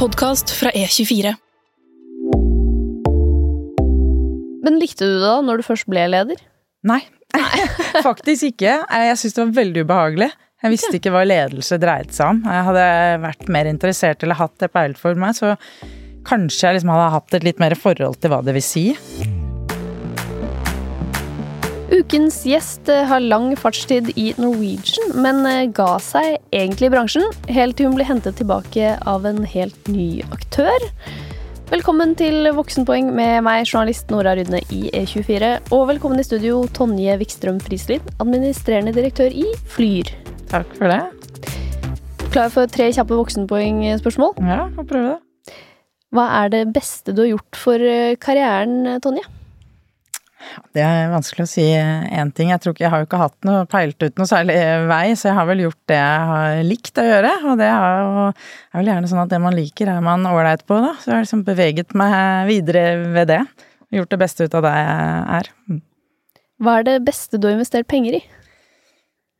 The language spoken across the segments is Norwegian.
podkast fra E24. Men likte du det da, når du først ble leder? Nei, faktisk ikke. Jeg syntes det var veldig ubehagelig. Jeg visste ikke hva ledelse dreide seg om. Jeg hadde vært mer interessert eller hatt det peilet for meg, så kanskje jeg liksom hadde hatt et litt mer forhold til hva det vil si. Ukens gjest eh, har lang fartstid i Norwegian, men eh, ga seg egentlig i bransjen, helt til hun ble hentet tilbake av en helt ny aktør. Velkommen til Voksenpoeng med meg, journalist Nora Rydne i E24. Og velkommen i studio, Tonje Vikstrøm Frislid, administrerende direktør i Flyr. Takk for det. Klar for tre kjappe voksenpoeng-spørsmål? Ja, får prøve det. Hva er det beste du har gjort for eh, karrieren, Tonje? Det er vanskelig å si én ting. Jeg tror ikke jeg har jo ikke hatt noe peilt ut noe særlig vei, så jeg har vel gjort det jeg har likt å gjøre. Og det er jo er vel gjerne sånn at det man liker, er man ålreit på, da. Så jeg har liksom beveget meg videre ved det. Gjort det beste ut av det jeg er. Mm. Hva er det beste du har investert penger i?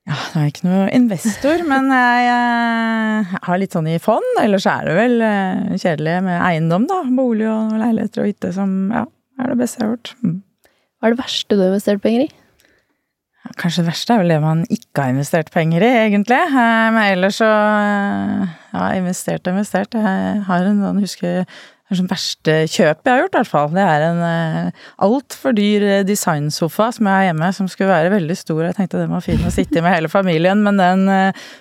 Ja, det er ikke noe investor, men jeg, jeg har litt sånn i fond. Ellers er det vel eh, kjedelig med eiendom, da. Bolig og leiligheter og hytte som ja, er det beste jeg har gjort. Mm. Hva er det verste du har investert penger i? Kanskje det verste er vel det man ikke har investert penger i, egentlig. Eh, men ellers så eh, Ja, investert og investert. Jeg har en sånn, husker det er sånn verste kjøp jeg har gjort, i hvert fall. Det er en eh, altfor dyr designsofa som jeg har hjemme, som skulle være veldig stor. Jeg tenkte den var fin å sitte i med hele familien, men den,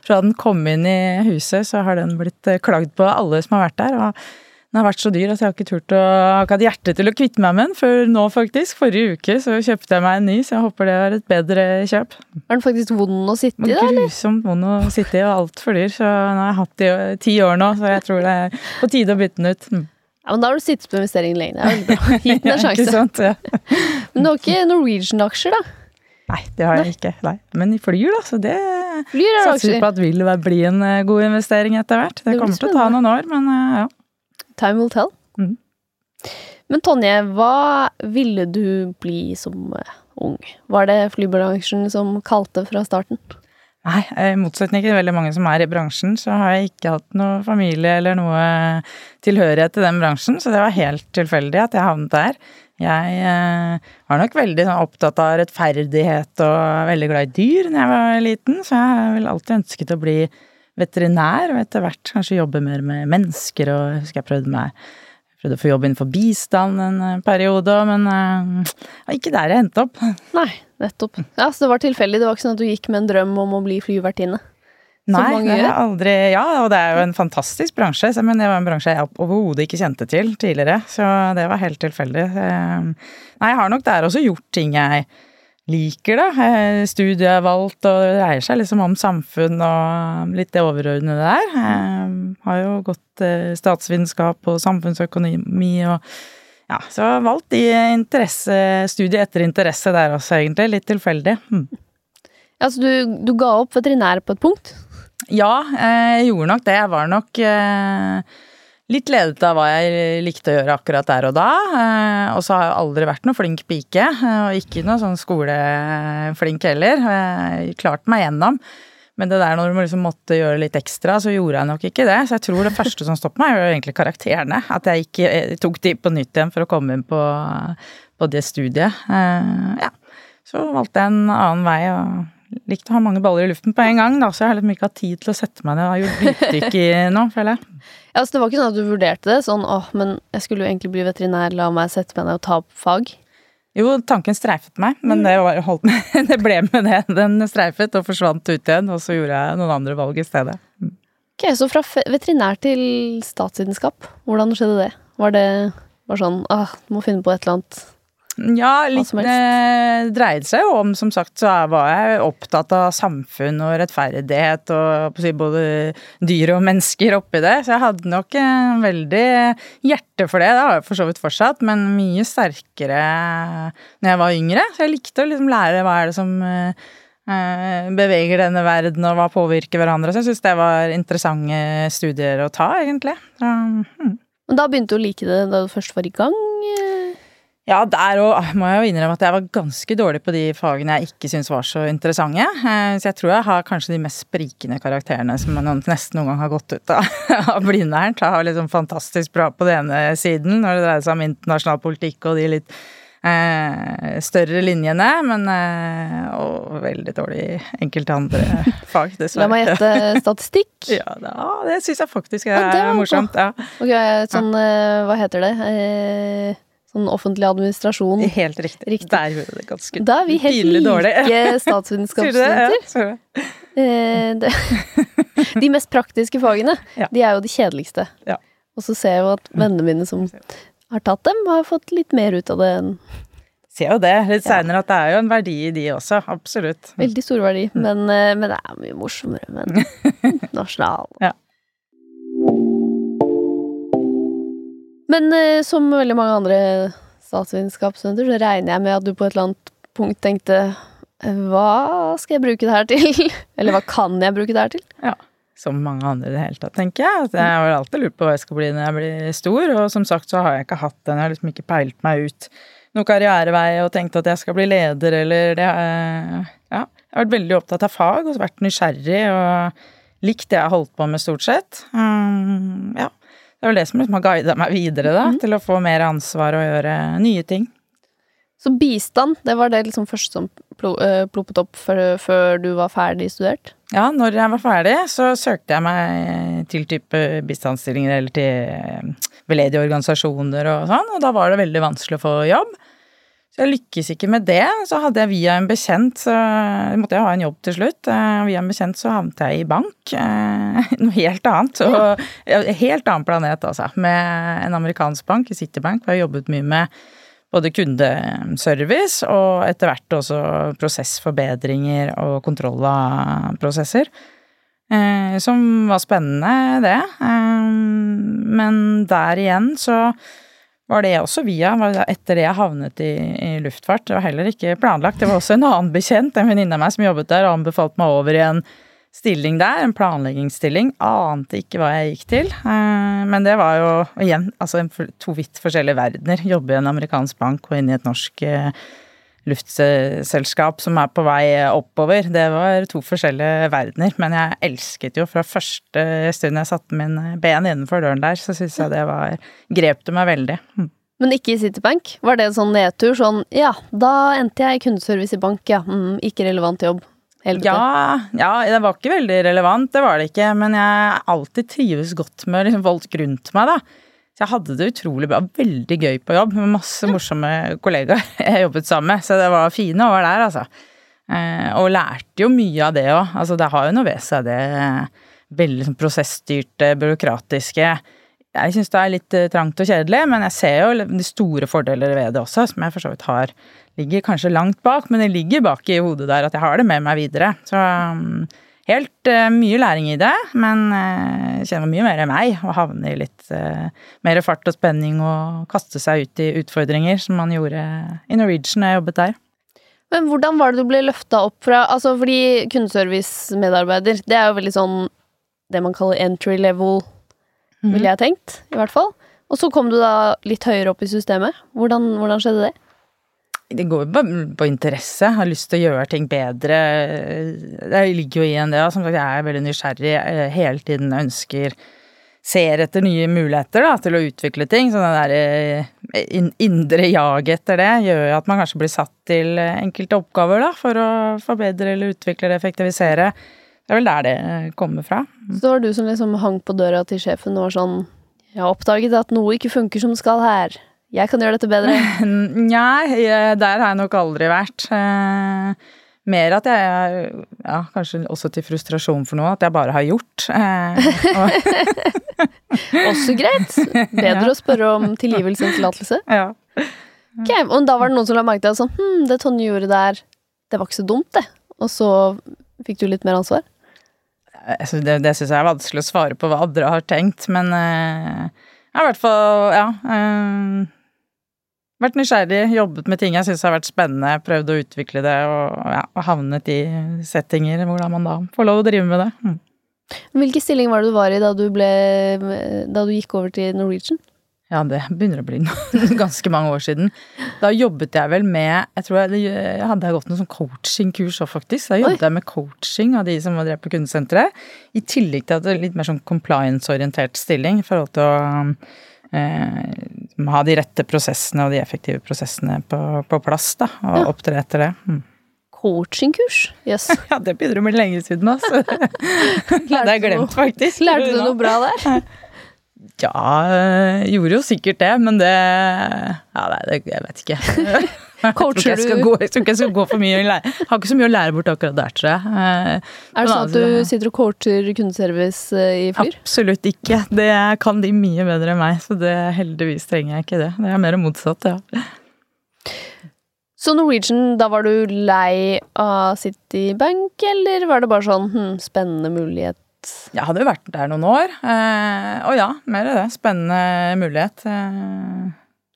fra den kom inn i huset, så har den blitt klagd på alle som har vært der. og den har vært så dyr at jeg har ikke turt å har ikke hatt hjerte til å kvitte meg med den før nå, faktisk. Forrige uke så kjøpte jeg meg en ny, så jeg håper det var et bedre kjøp. Er den faktisk vond å sitte i, da? Grusomt vond å sitte i, og altfor dyr. Så nå har jeg hatt den i ti år nå, så jeg tror det er på tide å bytte den ut. Mm. Ja, men Da har du sittet på investeringen lenge. Det er veldig bra. Gitt den en sjanse. sant, ja. men du har ikke Norwegian-aksjer, da? Nei, det har jeg ikke. Nei. Men i Flyr, da, så det satser vi på at vil bli en god investering etter hvert. Det, det kommer til å ta noen år, men ja. Time will tell. Mm. Men Tonje, hva ville du bli som uh, ung? Var det flybransjen som kalte fra starten? Nei, i motsetning til veldig mange som er i bransjen, så har jeg ikke hatt noe familie eller noe tilhørighet til den bransjen, så det var helt tilfeldig at jeg havnet der. Jeg eh, var nok veldig sånn, opptatt av rettferdighet og veldig glad i dyr da jeg var liten, så jeg har vel alltid ønsket å bli veterinær, og etter hvert kanskje jobbe mer med mennesker, og jeg husker jeg prøvde meg prøvde å få jobb innenfor bistand en eh, periode, men uh, ikke der jeg endte opp. Nei, nettopp. Ja, Så det var tilfeldig? Det var ikke sånn at du gikk med en drøm om å bli flyvertinne? Nei, det har aldri Ja, og det er jo en fantastisk bransje, men det var en bransje jeg overhodet ikke kjente til tidligere, så det var helt tilfeldig. Nei, jeg har nok der også gjort ting jeg liker, da. Studiet jeg har valgt, og det dreier seg liksom om samfunn og litt det overordnede der. Jeg har jo gått eh, statsvitenskap og samfunnsøkonomi og ja, så jeg har valgt de interesse, studie etter interesse der også, egentlig. Litt tilfeldig. Hm. Ja, Så du, du, ga opp veterinær på et punkt? Ja, jeg gjorde nok det. Jeg var nok eh, Litt ledet av hva jeg likte å gjøre akkurat der og da. Eh, og så har jeg aldri vært noe flink pike, eh, og ikke noe sånn skoleflink heller. Jeg klarte meg gjennom. Men det der når du liksom måtte gjøre litt ekstra, så gjorde jeg nok ikke det. Så jeg tror det første som stoppet meg, var egentlig karakterene. At jeg ikke jeg tok de på nytt igjen for å komme inn på, på det studiet. Ja. Så valgte jeg en annen vei og likte å ha mange baller i luften på en gang, da, så jeg har liksom ikke hatt tid til å sette meg ned Jeg har gjort dypdykk i nå, føler jeg. Ja, altså, Det var ikke sånn at du vurderte det? Sånn åh, men jeg skulle jo egentlig bli veterinær, la meg sette meg ned og ta opp fag? Jo, tanken streifet meg, men det, var, holdt, det ble med det. Den streifet og forsvant ut igjen, og så gjorde jeg noen andre valg i stedet. Mm. Ok, Så fra veterinær til statsvitenskap, hvordan skjedde det? Var det bare sånn ah, du må finne på et eller annet ja, litt det dreide seg jo om, som sagt, så var jeg opptatt av samfunn og rettferdighet og både dyr og mennesker oppi det. Så jeg hadde nok en veldig hjerte for det. Det har jeg for så vidt fortsatt, men mye sterkere når jeg var yngre. Så jeg likte å liksom lære hva er det som eh, beveger denne verden, og hva påvirker hverandre. Så jeg syns det var interessante studier å ta, egentlig. Så, hmm. Men da begynte du å like det da du først var i gang? Ja, der òg må jeg jo innrømme at jeg var ganske dårlig på de fagene jeg ikke syntes var så interessante. Eh, så jeg tror jeg har kanskje de mest sprikende karakterene som man nesten noen gang har gått ut av, av Blindern. Jeg har liksom fantastisk bra på den ene siden når det dreier seg om internasjonal politikk og de litt eh, større linjene, men eh, Og veldig dårlig i enkelte andre fag, dessverre. La meg gjette statistikk. ja, det, det syns jeg faktisk er ja, morsomt. Ja. Ok, sånn, ja. hva heter det? Eh, Sånn offentlig administrasjon. Helt riktig. riktig. Der gjorde det ganske Da er vi helt like statsvitenskapsstudenter. Eh, det, de mest praktiske fagene, ja. de er jo de kjedeligste. Ja. Og så ser jeg jo at vennene mine som har tatt dem, har fått litt mer ut av det enn Ser jo det litt seinere, at det er jo en verdi i de også. Absolutt. Veldig stor verdi. Mm. Men, eh, men det er mye morsommere med nasjonal. Ja. Men eh, som veldig mange andre statsvitenskapsstudenter, så regner jeg med at du på et eller annet punkt tenkte hva skal jeg bruke det her til? Eller hva kan jeg bruke det her til? Ja, som mange andre i det hele tatt, tenker jeg. Jeg har alltid lurt på hva jeg skal bli når jeg blir stor, og som sagt så har jeg ikke hatt den. Jeg har liksom ikke peilt meg ut noen karrierevei og tenkt at jeg skal bli leder eller det Ja, jeg har vært veldig opptatt av fag og vært nysgjerrig og likt det jeg har holdt på med, stort sett. Um, ja. Det er vel det som liksom har guida meg videre, da, mm. til å få mer ansvar og gjøre nye ting. Så bistand, det var det liksom første som eh, ploppet opp før, før, du var ferdig studert? Ja, når jeg var ferdig, så søkte jeg meg til type bistandsstillinger eller til eh, veldedige organisasjoner og sånn, og da var det veldig vanskelig å få jobb. Jeg lykkes ikke med det. Så hadde jeg via en bekjent, så måtte jeg ha en jobb til slutt. Eh, via en bekjent så havnet jeg i bank. Eh, noe helt annet. Og, helt annen planet, altså. Med en amerikansk bank, Citibank, hvor jeg jobbet mye med både kundeservice og etter hvert også prosessforbedringer og kontroll av prosesser. Eh, som var spennende, det. Men der igjen så var det også via, etter det jeg havnet i, i, luftfart. Det var heller ikke planlagt. Det var også en annen bekjent, en venninne av meg som jobbet der, og anbefalte meg over i en stilling der, en planleggingsstilling. Ante ikke hva jeg gikk til. Eh, men det var jo igjen altså to vidt forskjellige verdener. Jobbe i en amerikansk bank og inn i et norsk eh, luftselskap som er på vei oppover. Det var to forskjellige verdener, men jeg elsket jo fra første stund jeg satte min ben innenfor døren der, så syns jeg det var Grep det meg veldig. Hm. Men ikke i Citibank? Var det en sånn nedtur? Sånn ja, da endte jeg i kundeservice i bank, ja. Mm, ikke relevant jobb. Ja, ja, det var ikke veldig relevant, det var det ikke. Men jeg alltid trives godt med liksom, folk rundt meg, da. Så jeg hadde det utrolig bra. Veldig gøy på jobb med masse morsomme kollegaer jeg jobbet sammen med. Så det var fine år der, altså. Eh, og lærte jo mye av det òg. Altså det har jo noe ved seg, det veldig sånn prosessstyrte, byråkratiske. Jeg syns det er litt eh, trangt og kjedelig, men jeg ser jo de store fordeler ved det også, som jeg for så vidt har Ligger kanskje langt bak, men det ligger bak i hodet der at jeg har det med meg videre. Så um, helt uh, mye læring i det, men uh, kjenner mye mer enn meg å havne i litt uh, mer fart og spenning og kaste seg ut i utfordringer, som man gjorde i Norwegian da jeg jobbet der. Men hvordan var det du ble løfta opp fra Altså fordi kundeservice-medarbeider, det er jo veldig sånn det man kaller entry level, mm. ville jeg tenkt, i hvert fall. Og så kom du da litt høyere opp i systemet. Hvordan, hvordan skjedde det? Det går jo bare på interesse. Har lyst til å gjøre ting bedre. Det ligger jo i en det. Som sagt, jeg er veldig nysgjerrig hele tiden. Ønsker Ser etter nye muligheter da, til å utvikle ting. Så det der eh, indre jaget etter det gjør at man kanskje blir satt til enkelte oppgaver da, for å forbedre eller utvikle eller effektivisere. Det er vel der det kommer fra. Så det var du som liksom hang på døra til sjefen og var sånn Jeg har oppdaget at noe ikke funker som skal her. Jeg kan gjøre dette bedre. Nei, der har jeg nok aldri vært. Eh, mer at jeg Ja, kanskje også til frustrasjon for noe, at jeg bare har gjort. Eh, også greit. Bedre ja. å spørre om tilgivelse enn tillatelse. Ja. Okay, Og da var det noen som la merke til at sånn Hm, det Tonje gjorde der, det var ikke så dumt, det. Og så fikk du litt mer ansvar? Det det syns jeg er vanskelig å svare på hva andre har tenkt, men uh, i hvert fall Ja. Uh, vært nysgjerrig, jobbet med ting jeg syns har vært spennende, prøvd å utvikle det og, ja, og havnet i settinger hvordan man da får lov å drive med det. Mm. Hvilken stilling var det du var i da du, ble, da du gikk over til Norwegian? ja, det begynner å bli ganske mange år siden. Da jobbet jeg vel med Jeg tror jeg, jeg hadde gått noen sånn coachingkurs òg, faktisk. Da jobbet Oi. jeg med coaching av de som var drevet på kundesenteret. I tillegg til at det er litt mer sånn compliance-orientert stilling i forhold til å ha de rette prosessene og de effektive prosessene på, på plass, da. Og ja. opptre etter det. Mm. Coachingkurs? Yes. ja, det begynner å bli lenge siden, altså. det har jeg glemt, faktisk. Lærte du noe bra der? Ja, gjorde jo sikkert det, men det Ja, nei, det, jeg vet ikke. Coacher du? Jeg, gå, jeg tror ikke jeg skal gå for mye lære. Har ikke så mye å lære bort akkurat der, tror jeg. Eh, er det sånn at du sitter og coacher kundeservice eh, i Flyr? Absolutt ikke. Det kan de mye bedre enn meg, så det heldigvis trenger jeg ikke det. Det er mer motsatt, ja. Så Norwegian, da var du lei av Citibank, eller var det bare sånn hm, spennende mulighet? Jeg hadde jo vært der noen år. Eh, og ja, mer av det. Spennende mulighet. Eh,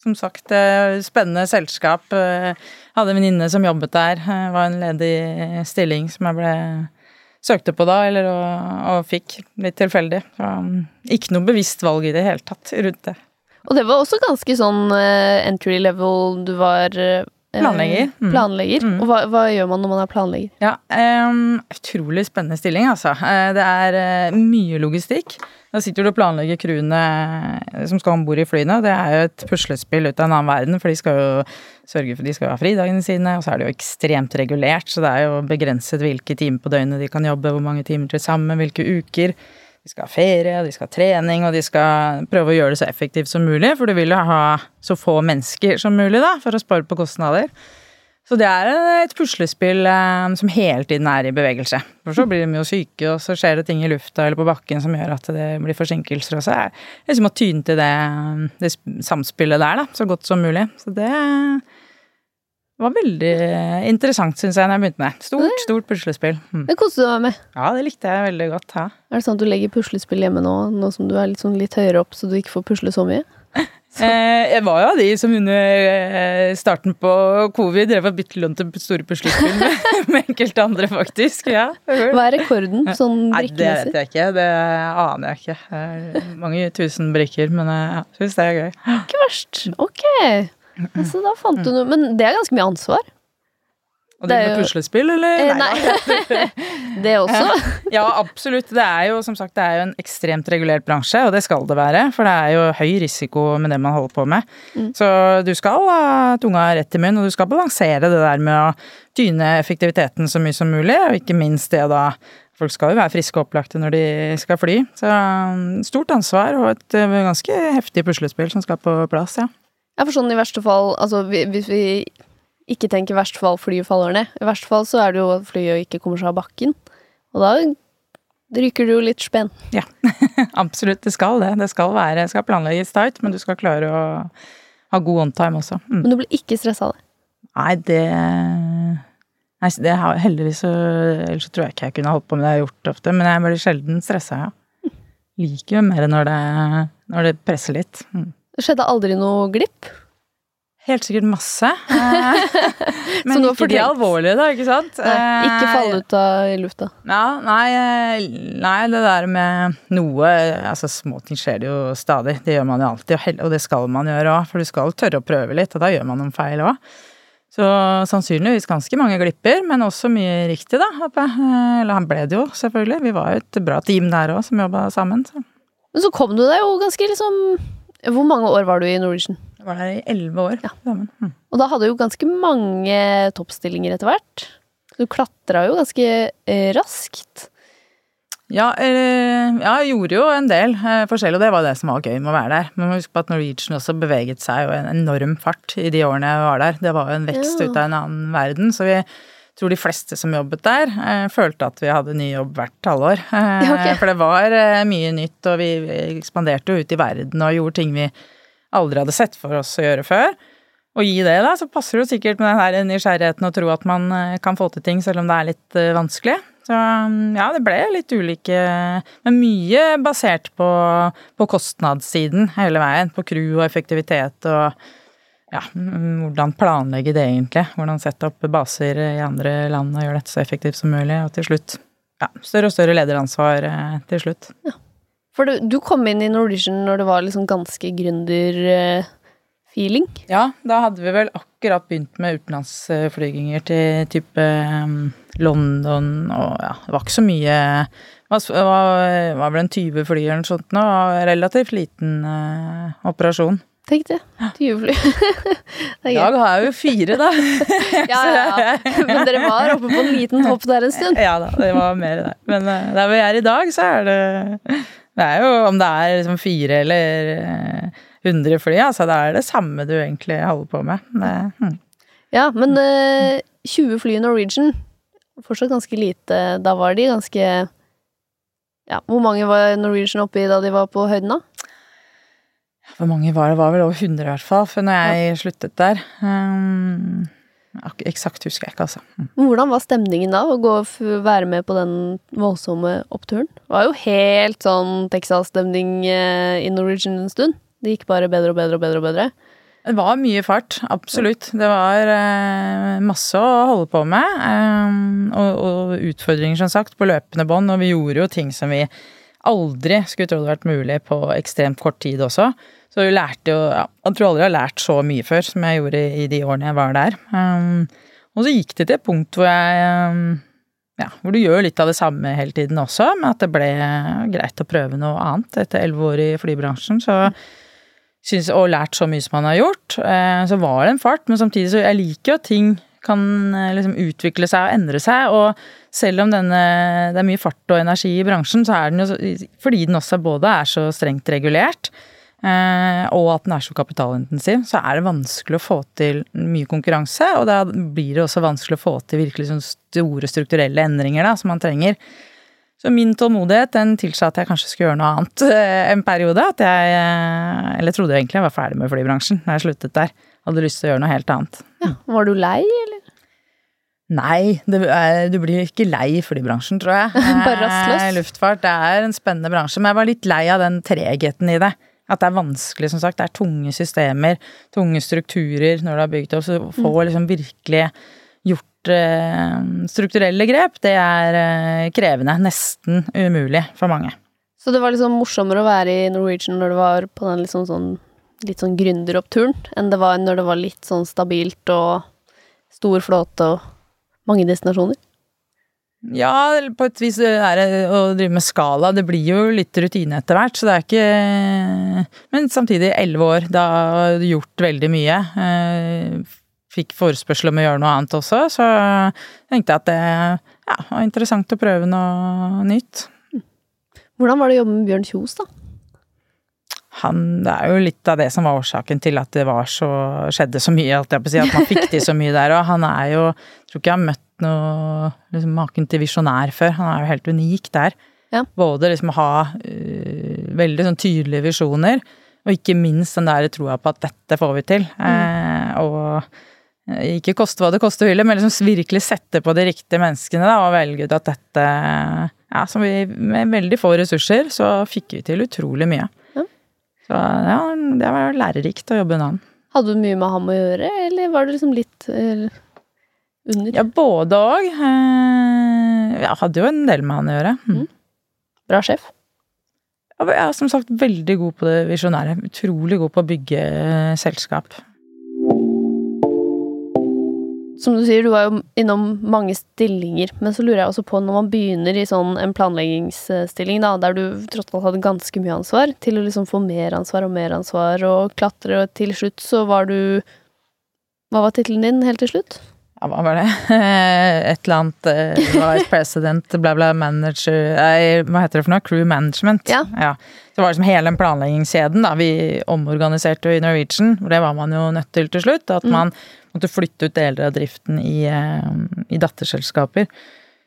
som sagt, eh, spennende selskap. Jeg hadde en venninne som jobbet der. Det var en ledig stilling som jeg ble søkte på da, eller og, og fikk litt tilfeldig. Så, um, ikke noe bevisst valg i det hele tatt rundt det. Og det var også ganske sånn entry level. Du var Planlegger. Mm. Planlegger. Mm. Og hva, hva, gjør man når man er planlegger? Ja, um, Utrolig spennende stilling, altså. Eh, det er uh, mye logistikk. Da sitter du og planlegger crewene eh, som skal om bord i flyene. Det er jo et puslespill ut av en annen verden, for de skal jo sørge for de skal ha fridagene sine. Og så er det jo ekstremt regulert, så det er jo begrenset hvilke timer på døgnet de kan jobbe, hvor mange timer til sammen, hvilke uker. De skal ha ferie, de skal ha trening, og de skal prøve å gjøre det så effektivt som mulig, for du vil jo ha så få mennesker som mulig, da, for å spare på kostnader. Så det er et puslespill eh, som hele tiden er i bevegelse. For så blir de jo syke, og så skjer det ting i lufta eller på bakken som gjør at det blir forsinkelser. Og så er det liksom å tyne til det, det samspillet der, da, så godt som mulig. Så det det var veldig interessant, syns jeg, når jeg begynte med. Stort, stort puslespill. Mm. Det koste du deg med? Ja, det likte jeg veldig godt. Ja. Er det sånn at du legger puslespill hjemme nå, nå som du er litt, sånn litt høyere opp, så du ikke får pusle så mye? Eh, jeg var jo av de som under eh, starten på covid drev og byttet lønn til store puslespill med, med, enkelte andre, faktisk. Ja. Hva er rekorden sånn brikkemessig? Det vet jeg ikke. Det aner jeg ikke. Mange tusen brikker, men jeg syns det er gøy. Ikke verst. Ok. Altså, da fant du noe Men det er ganske mye ansvar. Og det med puslespill, eller? Eh, nei. det også? ja, absolutt. Det er jo som sagt det er jo en ekstremt regulert bransje, og det skal det være. For det er jo høy risiko med det man holder på med. Mm. Så du skal ha tunga rett i munnen, og du skal balansere det der med å tyne effektiviteten så mye som mulig, og ikke minst det da Folk skal jo være friske og opplagte når de skal fly. Så um, stort ansvar og et uh, ganske heftig puslespill som skal på plass, ja. Ja, for sånn i verste fall Altså hvis vi ikke tenker verste fall flyet faller ned. I verste fall så er det jo at flyet ikke kommer seg av bakken. Og da ryker du jo litt spenn. Ja, absolutt. Det skal det. Det skal være, skal planlegges tight, men du skal klare å ha god on time også. Mm. Men du blir ikke stressa av det? Nei, det Nei, det har heldigvis så Ellers så tror jeg ikke jeg kunne holdt på med det jeg har gjort ofte, men jeg blir sjelden stressa, ja. Liker jo mer når det, når det presser litt. Mm. Det skjedde aldri noe glipp? Helt sikkert masse. Men ikke de alvorlige, da, ikke sant? Nei, ikke falle ut av i lufta. Ja, nei, nei, det der med noe Altså, småting skjer det jo stadig. Det gjør man jo alltid, og det skal man gjøre òg. For du skal tørre å prøve litt, og da gjør man noen feil òg. Så sannsynligvis ganske mange glipper, men også mye riktig, da. Eller han ble det jo, selvfølgelig. Vi var jo et bra team der òg, som jobba sammen. Så. Men så kom du deg jo ganske liksom hvor mange år var du i Norwegian? Jeg var der i elleve år. Ja. Mm. Og da hadde du jo ganske mange toppstillinger etter hvert. Du klatra jo ganske eh, raskt. Ja, eh, ja, jeg gjorde jo en del eh, forskjellig, og det var det som var gøy med å være der. Men man må huske på at Norwegian også beveget seg jo en enorm fart i de årene jeg var der. Det var jo en vekst ja. ut av en annen verden. Så vi tror de fleste som jobbet der, eh, følte at vi hadde ny jobb hvert halvår. Eh, okay. For det var eh, mye nytt, og vi ekspanderte jo ut i verden og gjorde ting vi aldri hadde sett for oss å gjøre før. Og gi det, da, så passer det jo sikkert med den her nysgjerrigheten å tro at man kan få til ting selv om det er litt vanskelig. Så mm, ja, det ble litt ulike Men mye basert på, på kostnadssiden hele veien. På crew og effektivitet og ja, hvordan planlegge det egentlig. Hvordan sette opp baser i andre land og gjøre dette så effektivt som mulig. Og til slutt ja, større og større lederansvar eh, til slutt. Ja. For du, du kom inn i Norwegian når det var liksom ganske gründer-feeling. Ja, da hadde vi vel akkurat begynt med utenlandsflyginger til type um, London og ja, det var ikke så mye Det var, var vel en 20 fly eller noe sånt nå, relativt liten uh, operasjon. Tenk det. 20 fly. I dag har jeg jo fire, da. ja, ja, ja. Men dere var oppe på en liten hopp der en stund. Ja da, det var mer der. Men uh, der vi er i dag, så er det Det er jo om det er liksom fire eller hundre 100 fly, altså det er det samme du egentlig holder på med. Det, hmm. Ja, men uh, 20 fly i Norwegian, fortsatt ganske lite. Da var de ganske Ja, hvor mange var Norwegian oppe i da de var på høyden, da? Hvor mange var det? Det var vel over 100 i hvert fall, for når jeg ja. sluttet der. Um, eksakt husker jeg ikke, altså. Mm. Hvordan var stemningen da, å gå og være med på den voldsomme oppturen? Det var jo helt sånn Texas-stemning eh, i Norwegian en stund. Det gikk bare bedre og bedre og bedre og bedre. Det var mye fart, absolutt. Det var eh, masse å holde på med. Eh, og, og, utfordringer, som sagt, på løpende bånd. Og vi gjorde jo ting som vi aldri skulle trodd vært mulig på ekstremt kort tid også. Så vi lærte jo ja, Jeg tror aldri jeg har lært så mye før som jeg gjorde i de årene jeg var der. Um, og så gikk det til et punkt hvor jeg um, ja, hvor du gjør litt av det samme hele tiden også, med at det ble greit å prøve noe annet etter elleve år i flybransjen. Så synes, og lært så mye som man har gjort. Uh, så var det en fart, men samtidig så jeg liker jo at ting kan eh, liksom utvikle seg og endre seg. Og selv om denne, det er mye fart og energi i bransjen, så er den jo fordi den også både er så strengt regulert, og at den er så kapitalintensiv, så er det vanskelig å få til mye konkurranse. Og da blir det også vanskelig å få til virkelig sånn store strukturelle endringer da, som man trenger. Så min tålmodighet den tilsa at jeg kanskje skulle gjøre noe annet eh, en periode. At jeg eh, Eller trodde egentlig jeg var ferdig med flybransjen da jeg sluttet der. Hadde lyst til å gjøre noe helt annet. Ja, var du lei, eller? Nei, det, du blir ikke lei i flybransjen, tror jeg. Bare rastløs? Luftfart det er en spennende bransje, men jeg var litt lei av den tregheten i det. At det er vanskelig, som sagt. Det er tunge systemer, tunge strukturer når du har bygd opp. Så å få mm. liksom virkelig gjort eh, strukturelle grep, det er eh, krevende. Nesten umulig for mange. Så det var liksom morsommere å være i Norwegian når det var på den liksom sånn, litt sånn gründeroppturen, enn det var når det var litt sånn stabilt og stor flåte og mange destinasjoner? Ja, på et vis er det å drive med skala. Det blir jo litt rutine etter hvert, så det er ikke Men samtidig, elleve år, da har du gjort veldig mye. Eh, fikk forespørsel om å gjøre noe annet også, så tenkte jeg at det ja, var interessant å prøve noe nytt. Hvordan var det å jobbe med Bjørn Kjos, da? Han, det er jo litt av det som var årsaken til at det var så, skjedde så mye, alt jeg på å si, at man fikk til så mye der. Og han er jo Jeg tror ikke jeg har møtt noe liksom, maken til visjonær før. Han er jo helt unik der. Ja. Både liksom ha uh, veldig sånn tydelige visjoner, og ikke minst den der troa på at dette får vi til. Mm. Eh, og eh, ikke koste hva det koste ville, men liksom virkelig sette på de riktige menneskene da, og velge ut at dette Ja, som vi med veldig få ressurser, så fikk vi til utrolig mye. Ja. Så ja, det var lærerikt å jobbe under han. Hadde du mye med ham å gjøre, eller var det liksom litt eller? Under? Ja, både òg. Eh, jeg hadde jo en del med han å gjøre. Mm. Bra sjef? Jeg er som sagt veldig god på det visjonære. Utrolig god på å bygge eh, selskap. Som du sier, du var jo innom mange stillinger, men så lurer jeg også på når man begynner i sånn en planleggingsstilling, da, der du tross alt hadde ganske mye ansvar, til å liksom få mer ansvar og mer ansvar og klatre, og til slutt så var du Hva var tittelen din helt til slutt? Ja, hva var det? Et eller annet uh, vice president, bla, bla, manager nei, Hva heter det for noe? Crew management. Ja. ja. Så det var liksom hele den planleggingskjeden, da. Vi omorganiserte jo i Norwegian, og det var man jo nødt til til slutt. At mm. man måtte flytte ut deler av driften i, uh, i datterselskaper.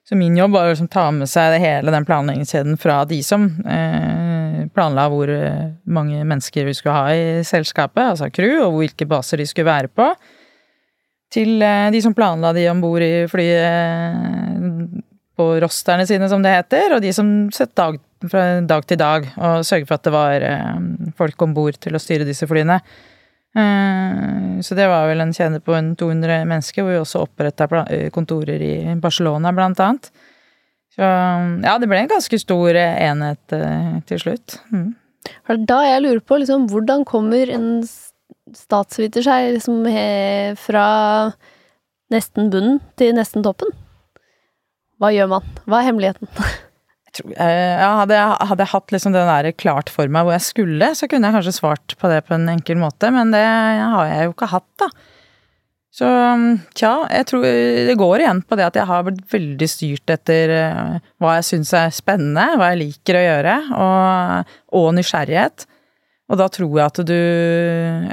Så min jobb var å liksom ta med seg hele den planleggingskjeden fra de som eh, planla hvor mange mennesker vi skulle ha i selskapet, altså crew, og hvilke baser de skulle være på til eh, de som planla de om bord i flyet eh, på rosterne sine, som det heter, og de som sett dag, fra dag til dag og sørget for at det var eh, folk om bord til å styre disse flyene. Så det var vel en kjede på en 200 mennesker, hvor vi også oppretta kontorer i Barcelona, blant annet. Så ja, det ble en ganske stor enhet til slutt. Mm. Da jeg lurer på liksom, hvordan kommer en statsviter seg liksom, fra nesten bunnen til nesten toppen? Hva gjør man? Hva er hemmeligheten? Jeg tror, eh, ja, hadde, jeg, hadde jeg hatt liksom det der klart for meg hvor jeg skulle, så kunne jeg kanskje svart på det på en enkel måte, men det har jeg jo ikke hatt, da. Så tja, jeg tror det går igjen på det at jeg har blitt veldig styrt etter eh, hva jeg syns er spennende, hva jeg liker å gjøre, og, og nysgjerrighet. Og da tror jeg at du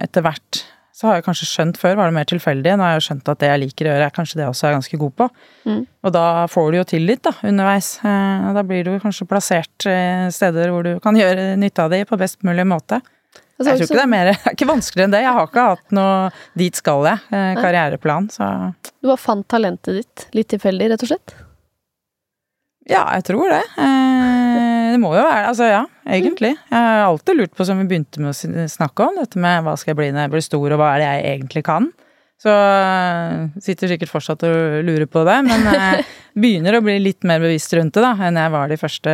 etter hvert så har jeg kanskje skjønt før, var det mer tilfeldig. Nå har jeg skjønt at det jeg liker å gjøre, er kanskje det jeg også er ganske god på. Mm. Og da får du jo tillit, da, underveis. Eh, da blir du kanskje plassert steder hvor du kan gjøre nytte av det på best mulig måte. Altså, jeg tror ikke det er mer Det er ikke vanskeligere enn det. Jeg har ikke hatt noe Dit skal jeg. Eh, så Du bare fant talentet ditt litt tilfeldig, rett og slett? Ja, jeg tror det. Eh, det må jo være Altså, ja, egentlig. Jeg har alltid lurt på, som vi begynte med å snakke om, dette med hva skal jeg bli når jeg blir stor, og hva er det jeg egentlig kan? Så eh, sitter sikkert fortsatt og lurer på det, men jeg begynner å bli litt mer bevisst rundt det da, enn jeg var de første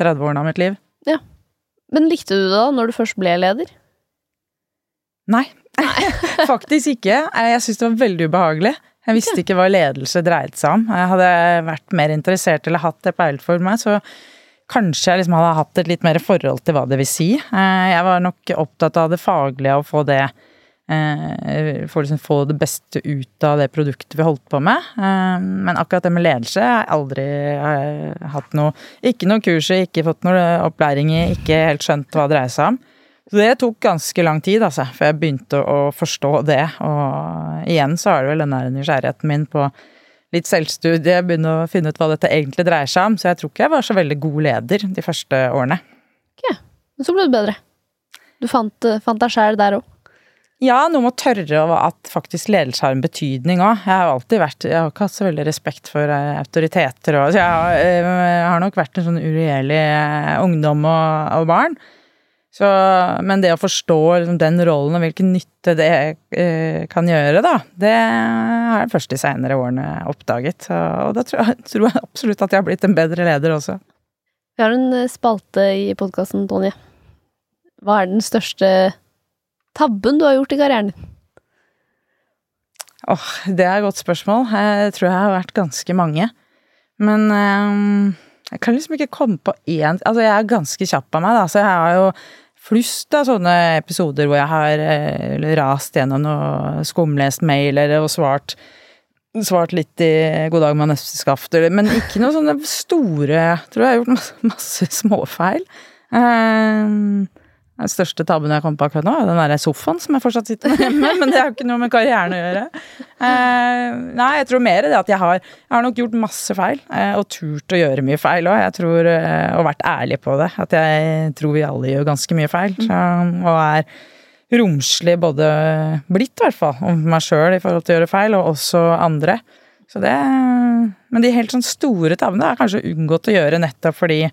30 årene av mitt liv. Ja. Men likte du det da, når du først ble leder? Nei, faktisk ikke. Jeg syntes det var veldig ubehagelig. Jeg visste ikke hva ledelse dreide seg om. Jeg hadde vært mer interessert eller hatt det peilet for meg, så kanskje jeg liksom hadde hatt et litt mer forhold til hva det vil si. Eh, jeg var nok opptatt av det faglige og få det eh, For liksom få det beste ut av det produktet vi holdt på med. Eh, men akkurat det med ledelse har jeg aldri hatt noe Ikke noe kurs i, ikke fått noe opplæring i, ikke helt skjønt hva det dreier seg om. Så det tok ganske lang tid, altså, før jeg begynte å forstå det. Og igjen så er det vel den der nysgjerrigheten min på litt selvstudie, begynne å finne ut hva dette egentlig dreier seg om. Så jeg tror ikke jeg var så veldig god leder de første årene. Ok, men så ble du bedre. Du fant, fant deg sjæl der òg? Ja, noe med å tørre at faktisk ledelse har en betydning òg. Jeg har alltid vært Jeg har ikke hatt så veldig respekt for eh, autoriteter og Så jeg har, eh, jeg har nok vært en sånn uregjerlig eh, ungdom og, og barn. Så, men det å forstå liksom, den rollen og hvilken nytte det eh, kan gjøre, da, det har jeg først de senere årene oppdaget. Og da tror jeg, tror jeg, absolutt at jeg har blitt en bedre leder også. Vi har en eh, spalte i podkasten, Tonje. Hva er den største tabben du har gjort i karrieren din? Åh, oh, det er et godt spørsmål. Jeg tror jeg har vært ganske mange. Men um jeg kan liksom ikke komme på én Altså, jeg er ganske kjapp av meg, da, så jeg har jo flust av sånne episoder hvor jeg har eh, rast gjennom noe skumlest mail eller og svart svart litt i God dag, manøsterskaft, men ikke noe sånne store Tror jeg har gjort masse, masse småfeil. Um, den største tabben jeg kom på akkurat nå, er den der sofaen som jeg fortsatt sitter med hjemme. Men det har jo ikke noe med karrieren å gjøre. Eh, nei, jeg tror mer det at jeg har, jeg har nok gjort masse feil. Eh, og turt å gjøre mye feil òg. Jeg tror, eh, og vært ærlig på det. At jeg tror vi alle gjør ganske mye feil. Så, og er romslig både blitt, i hvert fall, om meg sjøl i forhold til å gjøre feil, og også andre. Så det, men de helt sånn store tabbene er kanskje unngått å gjøre nettopp fordi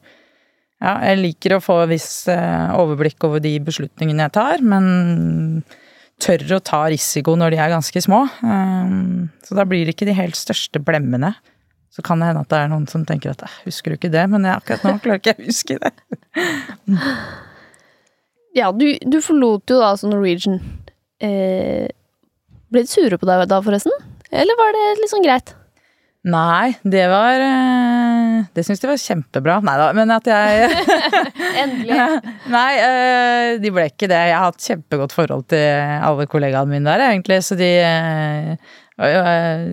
ja, jeg liker å få viss eh, overblikk over de beslutningene jeg tar, men tør å ta risiko når de er ganske små. Eh, så da blir det ikke de helt største blemmene. Så kan det hende at det er noen som tenker at 'husker du ikke det', men jeg, akkurat nå klarer ikke jeg å huske det. ja, du, du, forlot jo da altså Norwegian. Eh, ble de sure på deg da, forresten? Eller var det sånn greit? Nei, det var eh, Det syns de var kjempebra. Nei da, men at jeg Endelig. Nei, eh, de ble ikke det. Jeg har hatt kjempegodt forhold til alle kollegaene mine der, egentlig. Så de eh,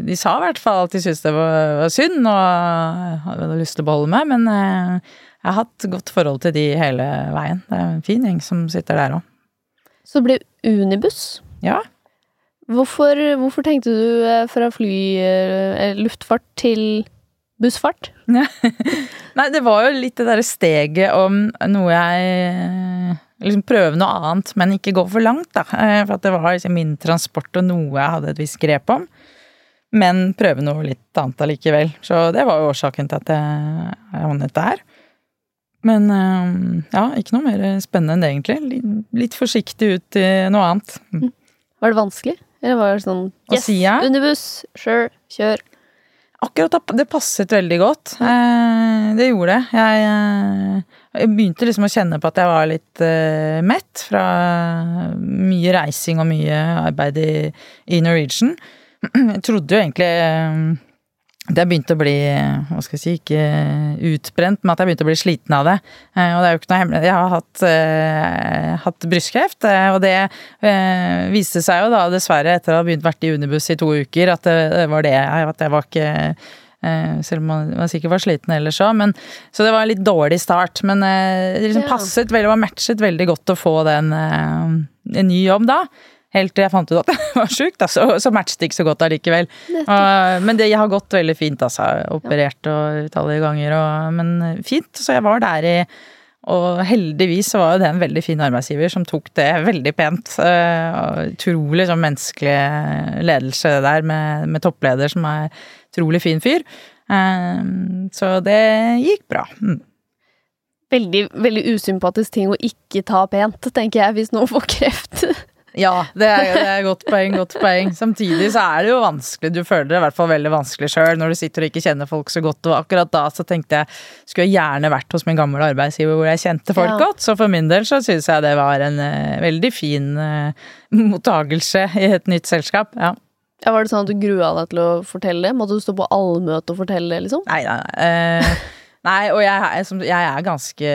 De sa i hvert fall at de syntes det var synd og hadde lyst til å beholde meg, men jeg har hatt godt forhold til de hele veien. Det er en fin gjeng som sitter der òg. Så det ble Unibuss? Ja. Hvorfor, hvorfor, tenkte du eh, fra fly, eh, luftfart til bussfart? Nei, det var jo litt det derre steget om noe jeg liksom prøve noe annet, men ikke gå for langt, da. Eh, for at det var liksom min transport og noe jeg hadde et visst grep om. Men prøve noe litt annet allikevel. Så det var jo årsaken til at jeg havnet der. Men ja, ikke noe mer spennende enn det, egentlig. Litt forsiktig ut i noe annet. Var det vanskelig? Eller var det sånn Yes, si, ja? underbuss, sure, kjør. Akkurat det passet veldig godt. Eh, det gjorde det. Jeg, eh, jeg, begynte liksom å kjenne på at jeg var litt uh, mett fra mye reising og mye arbeid i, i Norwegian. Jeg trodde jo egentlig at har begynt å bli hva skal jeg si, ikke utbrent, men at jeg begynte å bli sliten av det. Og det er jo ikke noe hemmelig. Jeg har hatt, eh, hatt brystkreft, og det eh, viste seg jo da dessverre etter å ha begynt vært i Unibuss i to uker, at det, det var det. At jeg var ikke eh, Selv om man, man, sikkert var sliten ellers òg. Så det var en litt dårlig start. Men det liksom ja. passet veldig, var matchet veldig godt å få den en ny jobb da. Helt til jeg fant ut at jeg var sjuk, så, så matchet det ikke så godt allikevel. Uh, men det har gått veldig fint, altså. Operert og utallige ganger, og, men fint. Så jeg var der i og heldigvis så var jo det en veldig fin arbeidsgiver som tok det veldig pent. Uh, utrolig sånn menneskelig ledelse der, med, med, toppleder som er utrolig fin fyr. Uh, så det gikk bra. Mm. Veldig, veldig usympatisk ting å ikke ta pent, tenker jeg, hvis noen får kreft. Ja, det er, det er godt poeng, godt poeng. Samtidig så er det jo vanskelig, du føler det i hvert fall veldig vanskelig sjøl når du sitter og ikke kjenner folk så godt, og akkurat da så tenkte jeg skulle jeg gjerne vært hos min gamle arbeidsgiver hvor jeg kjente folk ja. godt, så for min del så syns jeg det var en uh, veldig fin uh, mottagelse i et nytt selskap, ja. Ja, Var det sånn at du grua deg til å fortelle det? Måtte du stå på allmøte og fortelle det, liksom? Nei, nei, nei. Uh, nei og jeg, jeg, er ganske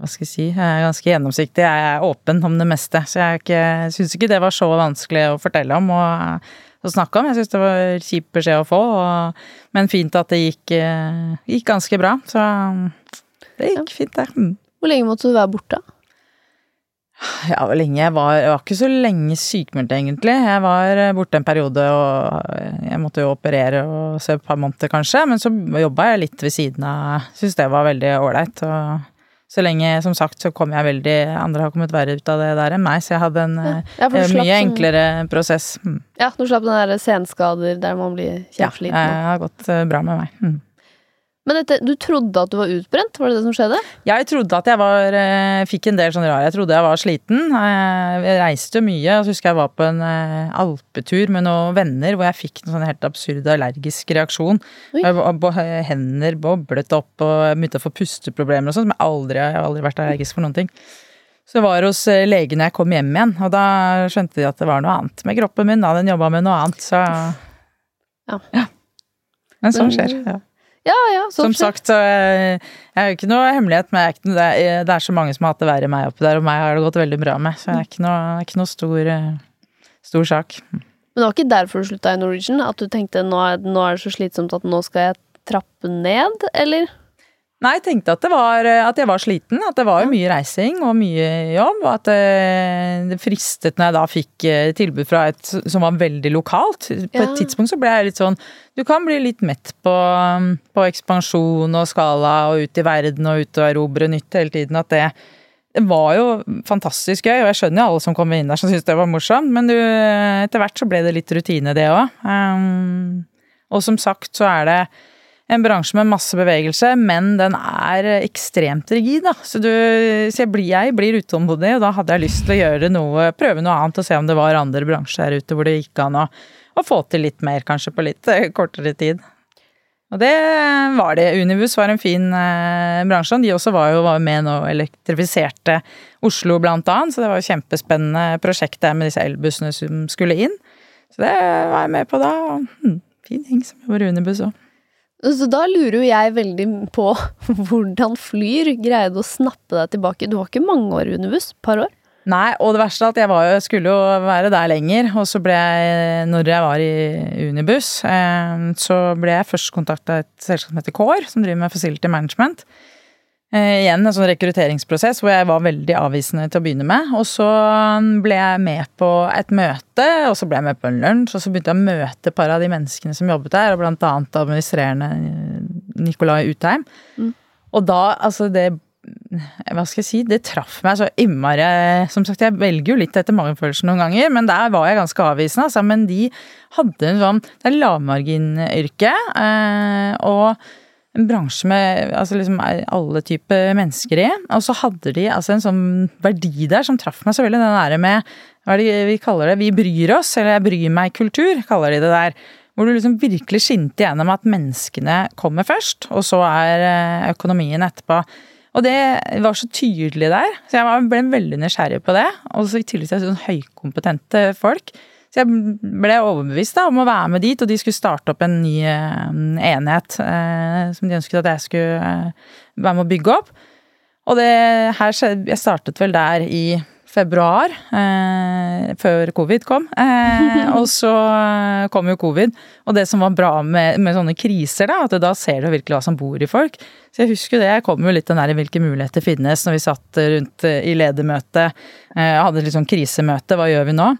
hva skal jeg si, jeg er ganske gjennomsiktig. Jeg er åpen om det meste. Så jeg syns ikke det var så vanskelig å fortelle om og å snakke om. Jeg syns det var kjip beskjed å få, og, men fint at det gikk, eh, gikk, ganske bra. Så det gikk fint, det. Mm. Hvor lenge måtte du være borte? Ja, hvor lenge jeg var Jeg var ikke så lenge sykemeldt, egentlig. Jeg var eh, borte en periode, og jeg måtte jo operere og se et par måneder, kanskje. Men så jobba jeg litt ved siden av. Syns det var veldig ålreit. og så lenge, som sagt, så kom jeg veldig Andre har kommet verre ut av det der enn meg, så jeg hadde en ja, ja, mye sånn, enklere prosess. Mm. Ja, du slapp den der senskader der man blir kjempesliten. Ja, det har gått eh, bra med meg. Mm. Men dette, du trodde at du var utbrent? Var det det som skjedde? Jeg trodde at jeg var eh, Fikk en del sånn rar Jeg trodde jeg var sliten. Eh, jeg reiste mye. Jeg husker jeg var på en eh, alpetur med noen venner hvor jeg fikk en sånn helt absurd allergisk reaksjon. Hender boblet opp og begynte å få pusteproblemer og sånn. Men aldri, jeg har aldri vært allergisk for noen ting. Så jeg var hos legen når jeg kom hjem igjen, og da skjønte de at det var noe annet med kroppen min. da, Den jobba med noe annet, så ja. ja. Men sånn skjer. ja. Ja, ja, Som sagt, så jeg, jeg er jo ikke noe hemmelighet, men det er, det er, så mange som har hatt det verre enn meg oppi der, og meg har det gått veldig bra med, så det er ikke noe, ikke noe stor, eh, stor, sak. Men det var ikke derfor du slutta i Norwegian? At du tenkte nå er, nå er det så slitsomt at nå skal jeg trappe ned, eller? Nei, jeg tenkte at, var, at, jeg var sliten. At det var mye reising og mye jobb. Og at det, eh, det fristet når jeg da fikk eh, tilbud fra et som var veldig lokalt. På et tidspunkt så ble jeg litt sånn Du kan bli litt mett på, på ekspansjon og skala og ut i verden og ut og erobre nytt hele tiden. At det, det var jo fantastisk gøy, og jeg skjønner jo alle som kommer inn der som syns det var morsomt, men du, etter hvert så ble det litt rutine, det òg. Um, og som sagt så er det en bransje med masse bevegelse, men den er ekstremt rigid. Da. Så, du, så jeg, blir, jeg, blir, utålmodig, og da hadde jeg lyst til å gjøre noe, prøve noe annet og se om det var andre bransjer her ute hvor det gikk an å, å få til litt mer, kanskje på litt eh, kortere tid. Og det var det. Unibus var en fin eh, bransje. De også var jo var med og elektrifiserte Oslo, blant annet. Så det var jo kjempespennende prosjekt med disse elbussene som skulle inn. Så det var jeg med på da. Hm, fin gjeng som jobber i Unibus òg. Så da lurer jo jeg veldig på hvordan Flyr greide å snappe deg tilbake. Du var ikke mange år i buss? Par år? Nei, og det verste er at jeg jo, skulle jo være der lenger. Og så ble jeg, når jeg var i Unibuss, eh, så ble jeg først kontakta et selskap som heter Core, som driver med facility management. Eh, igjen en sånn rekrutteringsprosess hvor jeg var veldig avvisende til å begynne med. Og så ble jeg med på et møte, og så ble jeg med på en lunsj, og så begynte jeg å møte et par av de menneskene som jobbet der, og blant annet administrerende Nicolai Utheim. Mm. Og da, altså det hva skal jeg si, det traff meg så innmari Som sagt, jeg velger jo litt etter magefølelsen noen ganger, men der var jeg ganske avvisende. Altså, men de hadde en sånn Det er lavmarginyrke, eh, og en bransje med altså liksom alle typer mennesker i. Og så hadde de altså en sånn verdi der som traff meg så veldig. Den derre med hva er det vi kaller det, vi bryr oss, eller jeg bryr meg-kultur, kaller de det der. hvor du liksom virkelig skinte gjennom at menneskene kommer først, og så er eh, økonomien etterpå. Og det var så tydelig der, så jeg ble veldig nysgjerrig på det. Og så i tillegg til sånn høykompetente folk. Så jeg ble overbevist da, om å være med dit, og de skulle starte opp en ny eh, enhet eh, som de ønsket at jeg skulle eh, være med å bygge opp. Og det her Jeg startet vel der i februar, eh, før covid kom. Eh, og så kom jo covid. Og det som var bra med, med, sånne kriser, da, at da ser du virkelig hva som bor i folk. Så jeg husker det, jeg kom jo litt den der hvilke muligheter finnes når vi satt rundt eh, i ledermøte. Eh, hadde litt sånn krisemøte, hva gjør vi nå?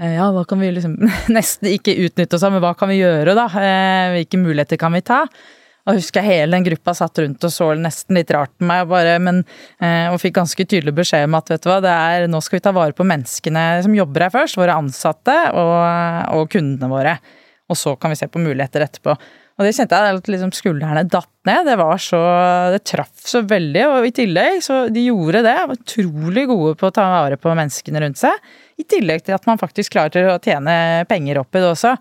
Eh, ja, hva kan vi liksom Nesten ikke utnytte oss av, men hva kan vi gjøre, da? Eh, hvilke muligheter kan vi ta? Og husker jeg hele den gruppa satt rundt og så nesten litt rart på meg, og, bare, men, eh, og fikk ganske tydelig beskjed om at vet du hva, det er, nå skal vi ta vare på menneskene som jobber her først, våre ansatte og, og kundene våre. Og så kan vi se på muligheter etterpå. Og det kjente jeg at liksom skuldrene datt ned. Det var så Det traff så veldig. Og i tillegg, så de gjorde det. Var utrolig gode på å ta vare på menneskene rundt seg. I tillegg til at man faktisk klarer å tjene penger opp i det også.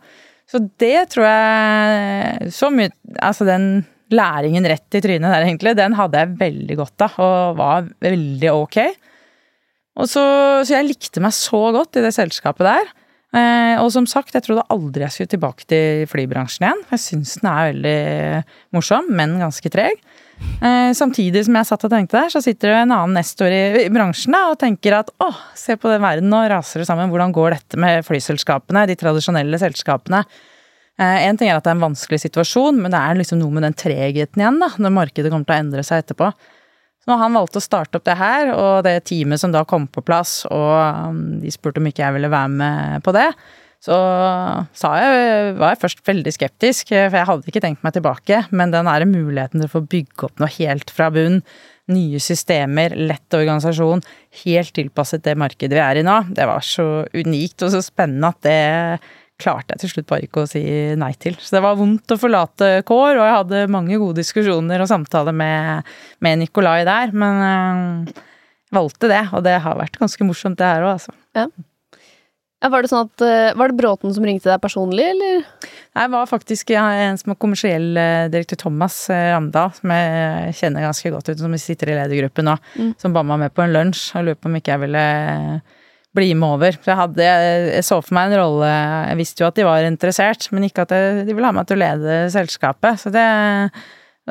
Så det tror jeg Så mye Altså den læringen rett i trynet der, egentlig, den hadde jeg veldig godt av, og var veldig ok. Og så, så jeg likte meg så godt i det selskapet der. Eh, og som sagt, jeg trodde aldri jeg skulle tilbake til flybransjen igjen. Jeg syns den er veldig morsom, men ganske treg. Eh, samtidig som jeg satt og tenkte der, så sitter det en annen nestor i, bransjen og tenker at åh, se på den verden, nå raser det sammen. Hvordan går dette med flyselskapene, de tradisjonelle selskapene? Én en ting er at det er en vanskelig situasjon, men det er liksom noe med den tregheten igjen, da, når markedet kommer til å endre seg etterpå. Så når han valgte å starte opp det her, og det teamet som da kom på plass, og um, de spurte om ikke jeg ville være med på det, så jeg, var jeg først veldig skeptisk, for jeg hadde ikke tenkt meg tilbake. Men den der muligheten til å få bygge opp noe helt fra bunn, nye systemer, lett organisasjon, helt tilpasset det markedet vi er i nå, det var så unikt og så spennende at det klarte jeg til slutt bare ikke å si nei til. Så det var vondt å forlate Kår, og jeg hadde mange gode diskusjoner og samtaler med, med Nikolai der, men øh, valgte det. Og det har vært ganske morsomt, det her òg, altså. Ja. Ja, var, det sånn at, eh, var det Bråten som ringte deg personlig, eller? Nei, det var faktisk en som er kommersiell eh, direktør Thomas Ramdal, som jeg kjenner ganske godt ut, som sitter i ledergruppen nå, mm. som ba meg med på en lunsj og lurte på om ikke jeg ville bli med over. For jeg, hadde, jeg så for meg en rolle Jeg visste jo at de var interessert, men ikke at de ville ha meg til å lede selskapet. Så det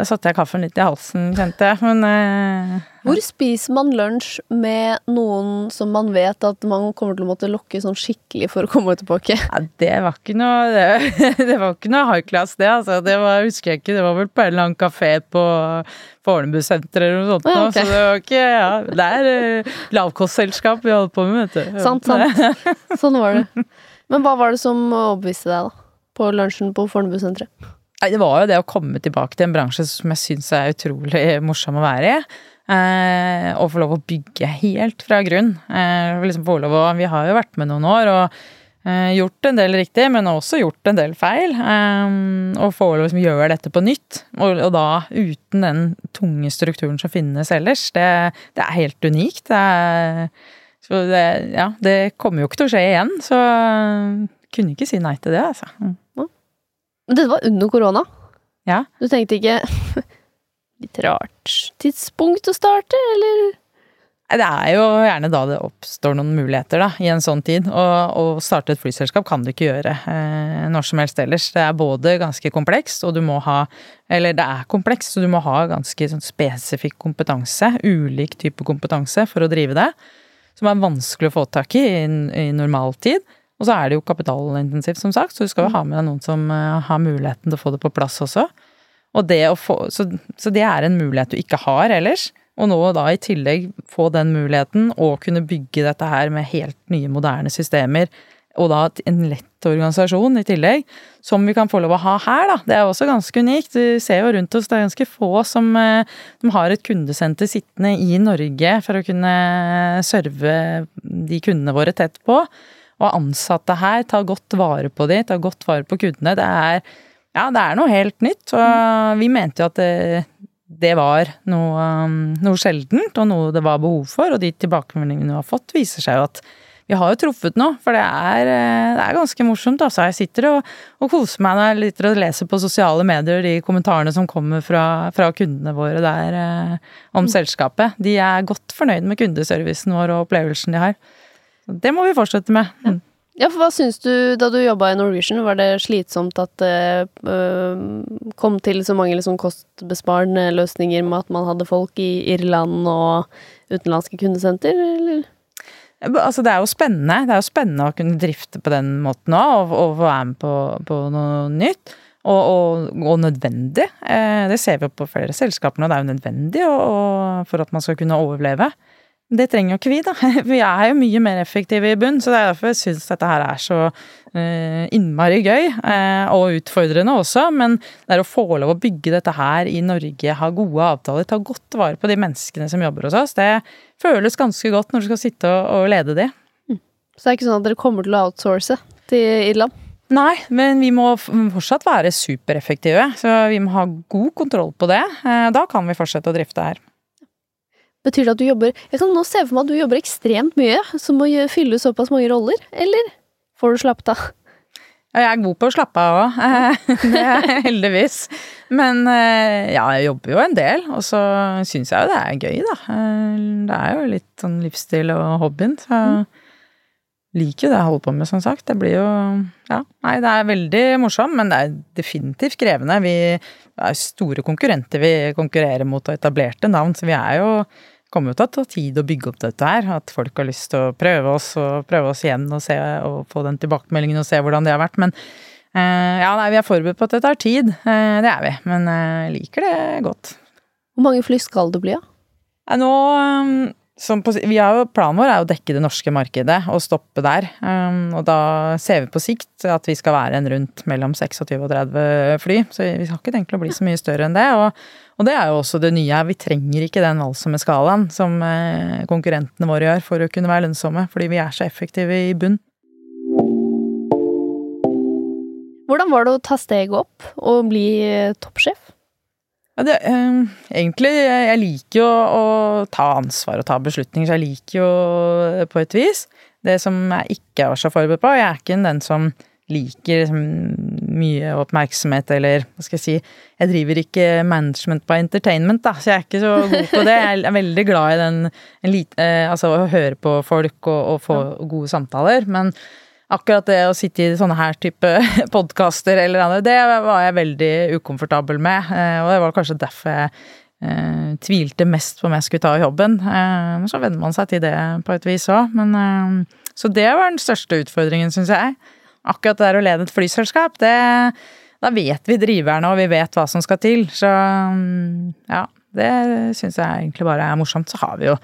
da satte jeg kaffen litt i halsen, kjente jeg, men eh, Hvor spiser man lunsj med noen som man vet at man kommer til å måtte lokke sånn skikkelig for å komme tilbake? Ja, det var ikke noe Det, det var ikke noe high class, det, altså. Det var, husker jeg ikke, det var vel på en eller annen kafé på Fornebusenteret eller noe sånt. Ja, okay. Så det var ikke Ja, det er eh, lavkostselskap vi holder på med, vet du. Sant, sant. Sånn var det. Men hva var det som overbeviste deg, da? På lunsjen på Fornebusenteret? Det var jo det å komme tilbake til en bransje som jeg syns er utrolig morsom å være i. Eh, og få lov å bygge helt fra grunn. Eh, liksom få lov å, vi har jo vært med noen år og eh, gjort en del riktig, men også gjort en del feil. Og få lov å liksom, gjøre dette på nytt, og, da uten den tunge strukturen som finnes ellers. Det, det er helt unikt. Det, er, så det, ja, det kommer jo ikke til å skje igjen, så kunne ikke si nei til det, altså. Mm. Men dette var under korona. Ja. Du tenkte ikke Litt rart tidspunkt å starte, eller? Det er jo gjerne da det oppstår noen muligheter, da, i en sånn tid. Å starte et flyselskap kan du ikke gjøre eh, når som helst ellers. Det er både ganske komplekst, og du må ha Eller det er komplekst, så du må ha ganske sånn spesifikk kompetanse. Ulik type kompetanse for å drive det. Som er vanskelig å få tak i i, i normaltid. Og så er det jo kapitalintensivt, som sagt, så du skal jo ha med deg noen som uh, har muligheten til å få det på plass også. Og det få, så, så, det er en mulighet du ikke har ellers. Og nå da i tillegg få den muligheten, og kunne bygge dette her med helt nye, moderne systemer, og da en lett organisasjon i tillegg, som vi kan få lov å ha her, da. Det er også ganske unikt. Du ser jo rundt oss, det er ganske få som, uh, som har et kundesenter sittende i Norge for å kunne serve de kundene våre tett på. Og ansatte her tar godt vare på de, tar godt vare på kundene. Det er, ja, det er noe helt nytt. Og vi mente jo at det, det var noe, um, noe, sjeldent, og noe det var behov for. Og de tilbakemeldingene vi har fått, viser seg jo at vi har jo truffet noe, for det er, eh, det er ganske morsomt. Altså. Jeg sitter og, og, koser meg når jeg sitter og leser på sosiale medier de kommentarene som kommer fra, fra kundene våre der eh, om mm. selskapet. De er godt fornøyd med kundeservicen vår og opplevelsen de har. Det må vi fortsette med. Ja. Ja, for Hva syns du da du jobba i Norwegian? Var det slitsomt at det øh, kom til så mange liksom, kostbesparende løsninger med at man hadde folk i Irland og utenlandske kundesenter, eller? Altså, det er jo spennende. Det er jo spennende å kunne drifte på den måten òg, og få være med på, på noe nytt. Og, og, og, nødvendig. Eh, det ser vi jo på flere selskaper nå. Det er jo nødvendig og, for at man skal kunne overleve. Det trenger jo ikke vi, da. Vi er jo mye mer effektive i bunn, så det er derfor jeg syns dette her er så uh, innmari gøy. Uh, og utfordrende også, men det er å få lov å bygge dette her i Norge, ha gode avtaler, ta godt vare på de menneskene som jobber hos oss, det føles ganske godt når du skal sitte og, lede de. Mm. Så det er ikke sånn at dere kommer til å outsource til Irland? Nei, men vi må fortsatt være supereffektive. Så vi må ha god kontroll på det. Uh, da kan vi fortsette å drifte her. Betyr det at du jobber Jeg kan nå se for meg at du jobber ekstremt mye, som å fylle såpass mange roller, eller får du slappet av? Jeg er god på å slappe av òg, heldigvis. Men eh, ja, jeg jobber jo en del, og så syns jeg jo det er gøy, da. Eh, det er jo litt sånn livsstil og hobbyen, så mm. Liker jo det jeg holder på med, som sagt. Det blir jo Ja, nei, det er veldig morsomt, men det er definitivt krevende. Vi er store konkurrenter vi konkurrerer mot, og etablerte navn, så vi er jo kommer jo til å ta tid å bygge opp dette her. At folk har lyst til å prøve oss og prøve oss igjen og, se, og få den tilbakemeldingen og se hvordan det har vært. Men eh, ja, nei, vi er forberedt på at det tar tid. Eh, det er vi. Men uh, liker det godt. Hvor mange fly skal det bli, da? Ja? Nå på, har, planen vår er å dekke det norske markedet og stoppe der. Um, og da ser vi på sikt at vi skal være en rundt mellom 26 og 30 fly. Så vi har ikke tenkt å bli så mye større enn det. Og, og det er jo også det nye. Vi trenger ikke den voldsomme skalaen som eh, konkurrentene våre gjør for å kunne være lønnsomme, fordi vi er så effektive i bunn. Hvordan var det å ta steget opp og bli eh, toppsjef? Ja, det, eh, egentlig, jeg liker jo å ta ansvar og ta beslutninger, så jeg liker jo på et vis. Det som jeg ikke er så forberedt på, jeg er ikke den som liker liksom, mye oppmerksomhet eller hva skal jeg si Jeg driver ikke management på entertainment, da, så jeg er ikke så god på det. Jeg er veldig glad i den lite, eh, Altså å høre på folk og, og få gode samtaler. Men akkurat det å sitte i sånne her type podkaster eller annet, det var jeg veldig ukomfortabel med. Eh, og det var kanskje derfor jeg eh, tvilte mest på om jeg skulle ta jobben. Eh, så venner man seg til det på et vis òg. Eh, så det var den største utfordringen, syns jeg. Akkurat det der å lede et flyselskap, det Da vet vi driverne, og vi vet hva som skal til. Så ja, det syns jeg egentlig bare er morsomt. Så har vi jo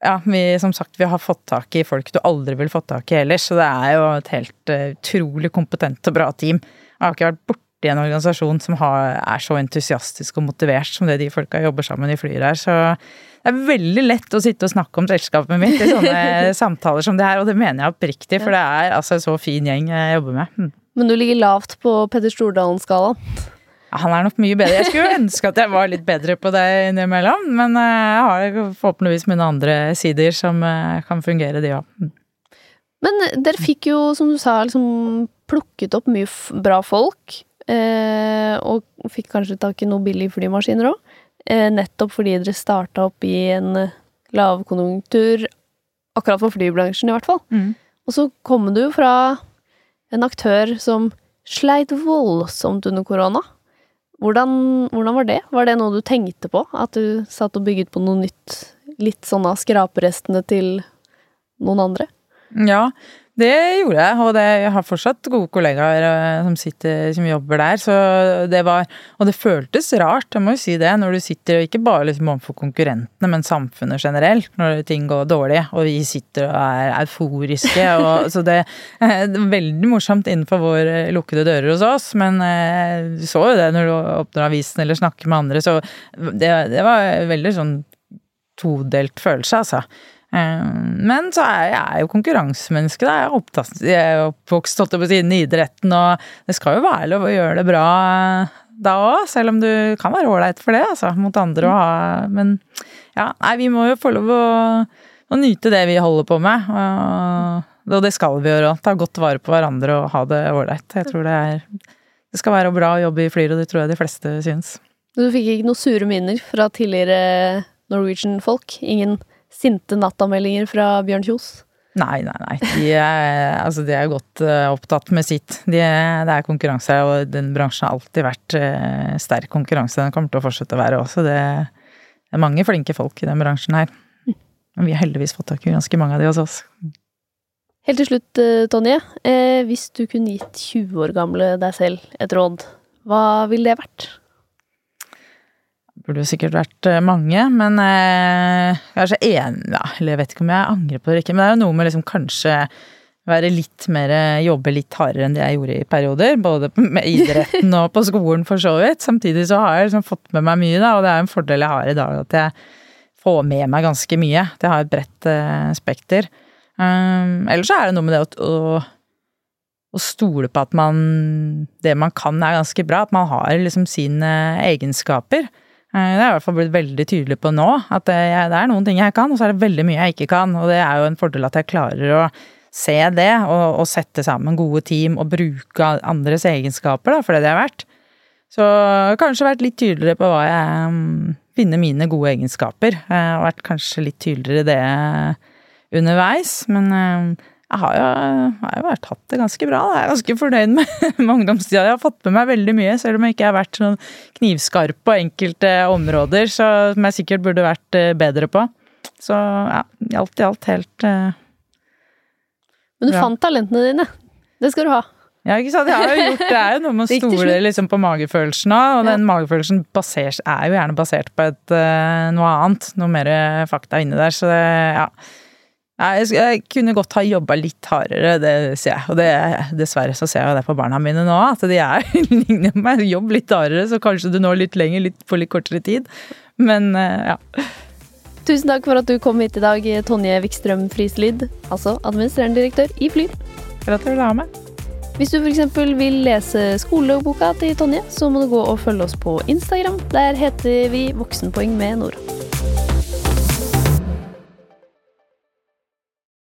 ja, vi, som sagt, vi har fått tak i folk du aldri ville fått tak i ellers. Så det er jo et helt uh, utrolig kompetent og bra team. Jeg har ikke vært borti en organisasjon som har, er så entusiastisk og motivert som det de folka jobber sammen i flyr her. Så det er veldig lett å sitte og snakke om selskapet mitt i sånne samtaler som det her, og det mener jeg oppriktig, for det er altså en så fin gjeng jeg jobber med. Hm. Men du ligger lavt på Petter Stordalen-skalaen? Han er nok mye bedre. Jeg skulle ønske at jeg var litt bedre på det innimellom, men eh, jeg har forhåpentligvis mine andre sider som eh, kan fungere, de òg. Men dere fikk jo, som du sa, liksom plukket opp mye bra folk. Eh, og fikk kanskje tak i noen billige flymaskiner òg. nettopp fordi dere starta opp i en lavkonjunktur, akkurat for flybransjen i hvert fall. Mm. Og så kom du fra en aktør som sleit voldsomt under korona. Hvordan, hvordan, var det? Var det noe du tenkte på? At du satt og bygget på noe nytt? Litt sånn av skraperestene til noen andre? Ja, det gjorde jeg, og det, jeg har fortsatt gode kollegaer eh, som, sitter, som jobber der. Så det var Og det føltes rart, jeg må jo si det, når du sitter ikke bare liksom overfor konkurrentene, men samfunnet generelt, når ting går dårlig, og vi sitter og er euforiske. Og, så det, eh, det er veldig morsomt innenfor våre lukkede dører hos oss, men eh, du så jo det når du åpner avisen eller snakker med andre, så det, det var veldig sånn todelt følelse, altså. Eh, men så er jeg jo konkurransemenneske. Da. Jeg er, opptatt, jeg er oppvokst holdt på siden i idretten, og det skal jo være lov å gjøre det bra da òg, selv om du kan være ålreit for det, altså, mot andre å ha Men ja, nei, vi må jo få lov å å nyte det vi holder på med. Og, og det skal vi gjøre òg. Ta godt vare på hverandre og ha det ålreit. Jeg tror det er Det skal være bra å jobbe i Flyr, og det tror jeg de fleste syns. Du fikk ikke noen sure minner fra tidligere Norwegian-folk? Ingen sinte nattameldinger fra Bjørn Kjos? Nei, nei, nei. De er, altså, de er godt uh, opptatt med sitt. De, det er konkurranse og den bransjen har alltid vært uh, sterk konkurranse. Den kommer til å fortsette å være også. Det, er mange flinke folk i den bransjen her. Men vi har heldigvis fått tak i ganske mange av de hos oss. Helt til slutt, eh, Tonje. Eh, hvis du kunne gitt 20 år gamle deg selv et råd, hva ville det vært? Burde jo sikkert vært mange, men eh, kanskje enig ja, Eller jeg vet ikke om jeg angrer på det ikke, men det er jo noe med liksom kanskje være litt mer Jobbe litt hardere enn det jeg gjorde i perioder. Både med idretten og på skolen, for så vidt. Samtidig så har jeg liksom fått med meg mye, da, og det er en fordel jeg har i dag. At jeg får med meg ganske mye. Det har et bredt eh, spekter. Um, ellers så er det noe med det å, å, å, stole på at man Det man kan er ganske bra. At man har liksom sine egenskaper. Uh, det har jeg i hvert fall blitt veldig tydelig på nå. At det, er noen ting jeg kan, og så er det veldig mye jeg ikke kan. Og det er jo en fordel at jeg klarer å se det, og, og sette sammen gode team og bruke andres egenskaper da, for det det er verdt. Så kanskje vært litt tydeligere på hva jeg finner mine gode egenskaper. Jeg og vært kanskje litt tydeligere det underveis. Men eh, jeg har jo, har jo vært hatt det ganske bra. Jeg er ganske fornøyd med, med ungdomstida. Jeg har fått med meg veldig mye, selv om jeg ikke har vært sånn knivskarp på enkelte områder så, som jeg sikkert burde vært eh, bedre på. Så ja, alt i alt helt uh, Men du bra. fant talentene dine. Det skal du ha. Ja, ikke sant. Jeg har jo gjort, det er jo noe med å stole liksom, på magefølelsen òg, og ja. den magefølelsen baser, er jo gjerne basert på et, uh, noe annet. Noe mer fakta inni der. Så det, ja. Jeg, kunne godt ha jobba litt hardere, det ser jeg. Og det, dessverre så ser jeg det på barna mine nå, at de er ligner meg. Jobb litt hardere, så kanskje du når litt lenger litt, på litt kortere tid. Men uh, ja. Tusen takk for at du kom hit i dag, Tonje Wikstrøm Frislyd, altså administrerende direktør i Flyr. Gratulerer med meg. Hvis du f.eks. vil lese skoleboka til Tonje, så må du gå og følge oss på Instagram. Der heter vi Voksenpoeng med Nora.